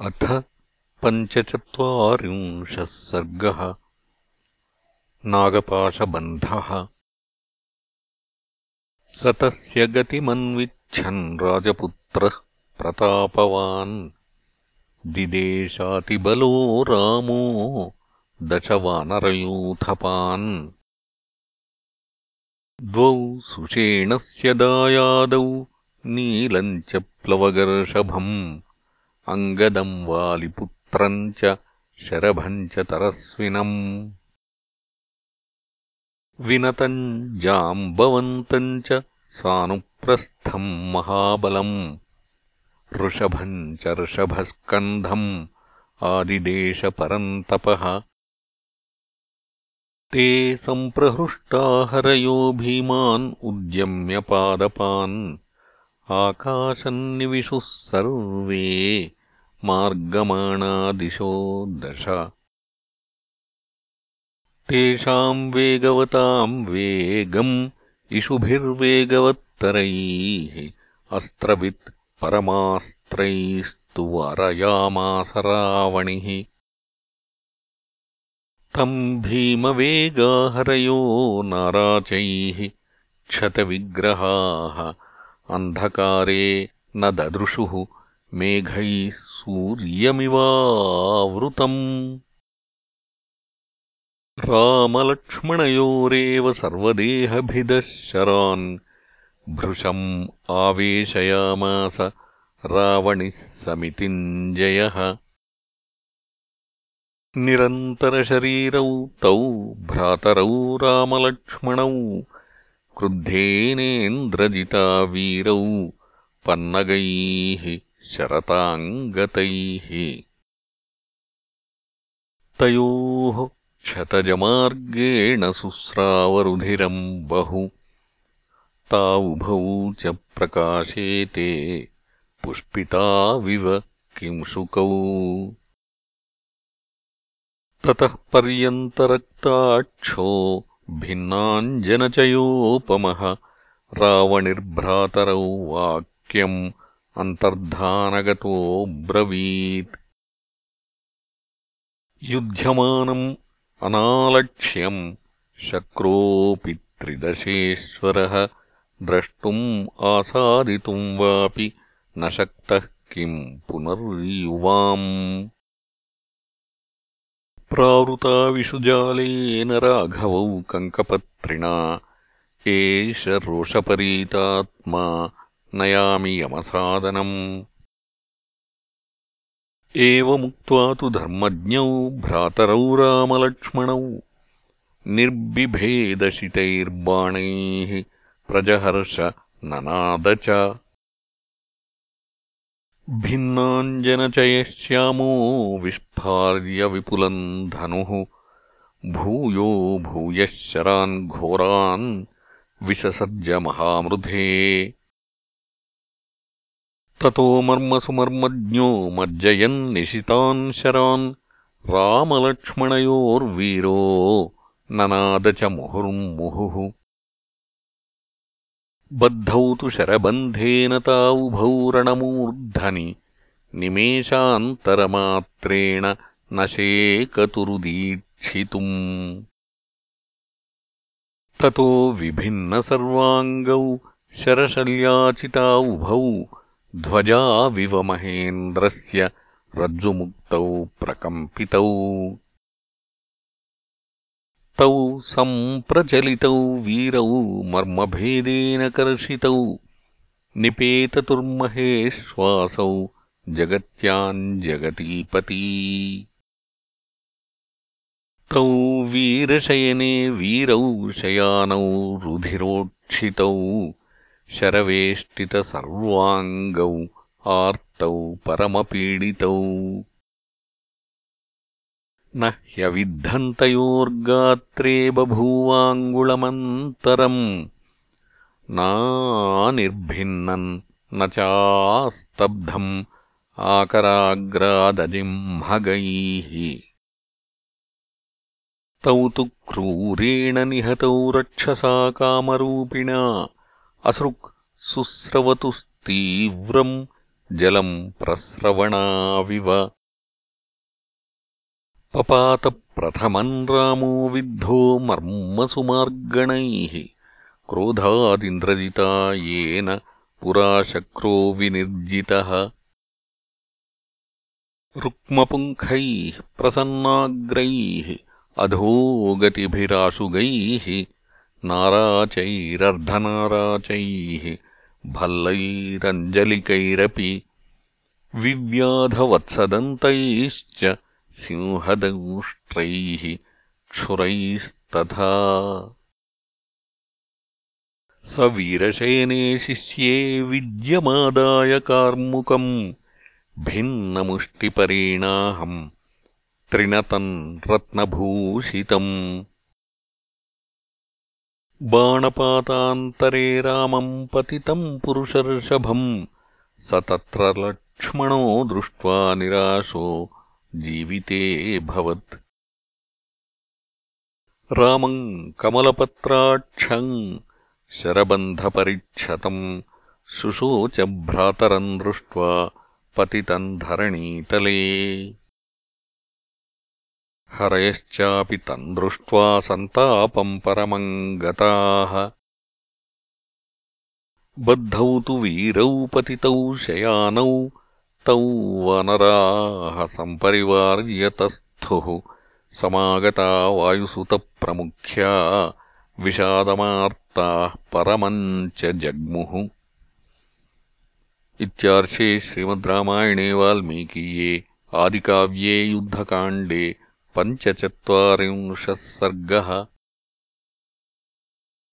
अथ पञ्चचत्वारिंशः सर्गः नागपाशबन्धः। स तस्य गतिमन्विच्छन् राजपुत्रः प्रतापवान्। दिदेशातिबलो रामो दशवानरयूथपान्। द्वौ सुषेणस्य दायादौ नीलम् च प्लवगर्षभम् अङ्गदम् वालिपुत्रम् च शरभम् च तरस्विनम्। विनतम् जाम्बवन्तम् च सानुप्रस्थम् महाबलम्। ऋषभम् च ऋषभस्कन्धम् आदिदेशपरन्तपः। ते सम्प्रहृष्टाहरयो भीमान् उद्यम्यपादपान्। आकाशम् निविशुः सर्वे मार्गमाणादिशो दश। तेषाम् वेगवताम् वेगम् इषुभिर्वेगवत्तरैः अस्त्रवित् परमास्त्रैस्तु वारयामास रावणिः तम् भीमवेगाहरयो नाराचैः क्षतविग्रहाः अन्धकारे न ददृशुः मेघैः सूर्यमिवावृतम्। रामलक्ष्मणयोरेव सर्वदेहभिदः शरान् भृशम् आवेशयामास रावणिः समितिञ्जयः। निरन्तरशरीरौ तौ भ्रातरौ रामलक्ष्मणौ क्रुद्धेनेन्द्रजिता वीरौ पन्नगैः शरताम् गतैः तयोः क्षतजमार्गेण सुस्रावरुधिरम् बहु। तावुभौ च प्रकाशेते पुष्पिताविव किंशुकौ। ततः पर्यन्तरक्ताक्षो भिन्नाञ्जनचयोपमः रावणिर्भ्रातरौ वाक्यम् अन्तर्धानगतोऽब्रवीत् युध्यमानम् अनालक्ष्यम् शक्रोऽपि त्रिदशेश्वरः द्रष्टुम् आसादितुम् वापि न शक्तः किम् पुनर्युवाम्। प्रावृताविषुजालेन राघवौ कङ्कपत्रिणा एष रोषपरीतात्मा नयामि यमसादनम् एवमुक्त्वा तु धर्मज्ञौ भ्रातरौ रामलक्ष्मणौ निर्बिभेदशितैर्बाणैः प्रजहर्ष ननाद च। भिन्नाञ्जनचयश्यामो विस्फार्यविपुलम् धनुः। भूयो भूयः शरान् घोरान् विससर्जमहामृधे ततो मर्मसुमर्मज्ञो मज्जयन्निशितान् शरान्। रामलक्ष्मणयोर्वीरो ननाद च मुहुर्मुहुः बद्धौ तु शरबन्धेन तावुभौ रणमूर्धनि निमेषान्तरमात्रेण न शेकतुरुदीक्षितुम्। ततो विभिन्नसर्वाङ्गौ शरशल्याचिता उभौ ध्वजाविव महेन्द्रस्य रज्जुमुक्तौ प्रकम्पितौ। तौ सम्प्रचलितौ वीरौ मर्मभेदेन कर्षितौ। निपेततुर्महेश्वासौ जगत्याम् जगतीपती तौ वीरशयने वीरौ शयानौ रुधिरोक्षितौ शरवेष्टितसर्वाङ्गौ आर्तौ परमपीडितौ। न ह्यविद्धन्तयोर्गात्रे बभूवाङ्गुळमन्तरम्। नानिर्भिन्नम् न चास्तब्धम् आकराग्रादजिह्मगैः तौ तु क्रूरेण निहतौ रक्षसा कामरूपिणा असृक् सुस्रवतुस्तीव्रम् जलम् प्रस्रवणाविव। पपातप्रथमम् रामो विद्धो मर्मसुमार्गणैः। क्रोधादिन्द्रजिता येन पुरा शक्रो विनिर्जितः। रुक्मपुङ्खैः प्रसन्नाग्रैः अधोगतिभिराशुगैः नाराचैरर्धनाराचैः भल्लैरञ्जलिकैरपि विव्याधवत्सदन्तैश्च सिंहदंष्ट्रैः क्षुरैस्तथा। स वीरशयने शिष्ये विद्यमादाय कार्मुकम् भिन्नमुष्टिपरेणाहम् त्रिणतन् रत्नभूषितम् बाणपातान्तरे रामम् पतितम् पुरुषर्षभम् स तत्र लक्ष्मणो दृष्ट्वा निराशो जीवितेऽभवत् रामम् कमलपत्राक्षम् शरबन्धपरिक्षतम् शुशोच भ्रातरम् दृष्ट्वा पतितम् धरणीतले हरयश्चापि तम् दृष्ट्वा सन्तापम् परमम् गताः बद्धौ तु वीरौ पतितौ शयानौ तौ वनराः सम्परिवार्यतस्थुः। समागता वायुसुतप्रमुख्या विषादमार्ताः परमम् च जग्मुः। इत्यार्षे श्रीमद्रामायणे वाल्मीकीये आदिकाव्ये युद्धकाण्डे पञ्चचत्वारिंशः सर्गः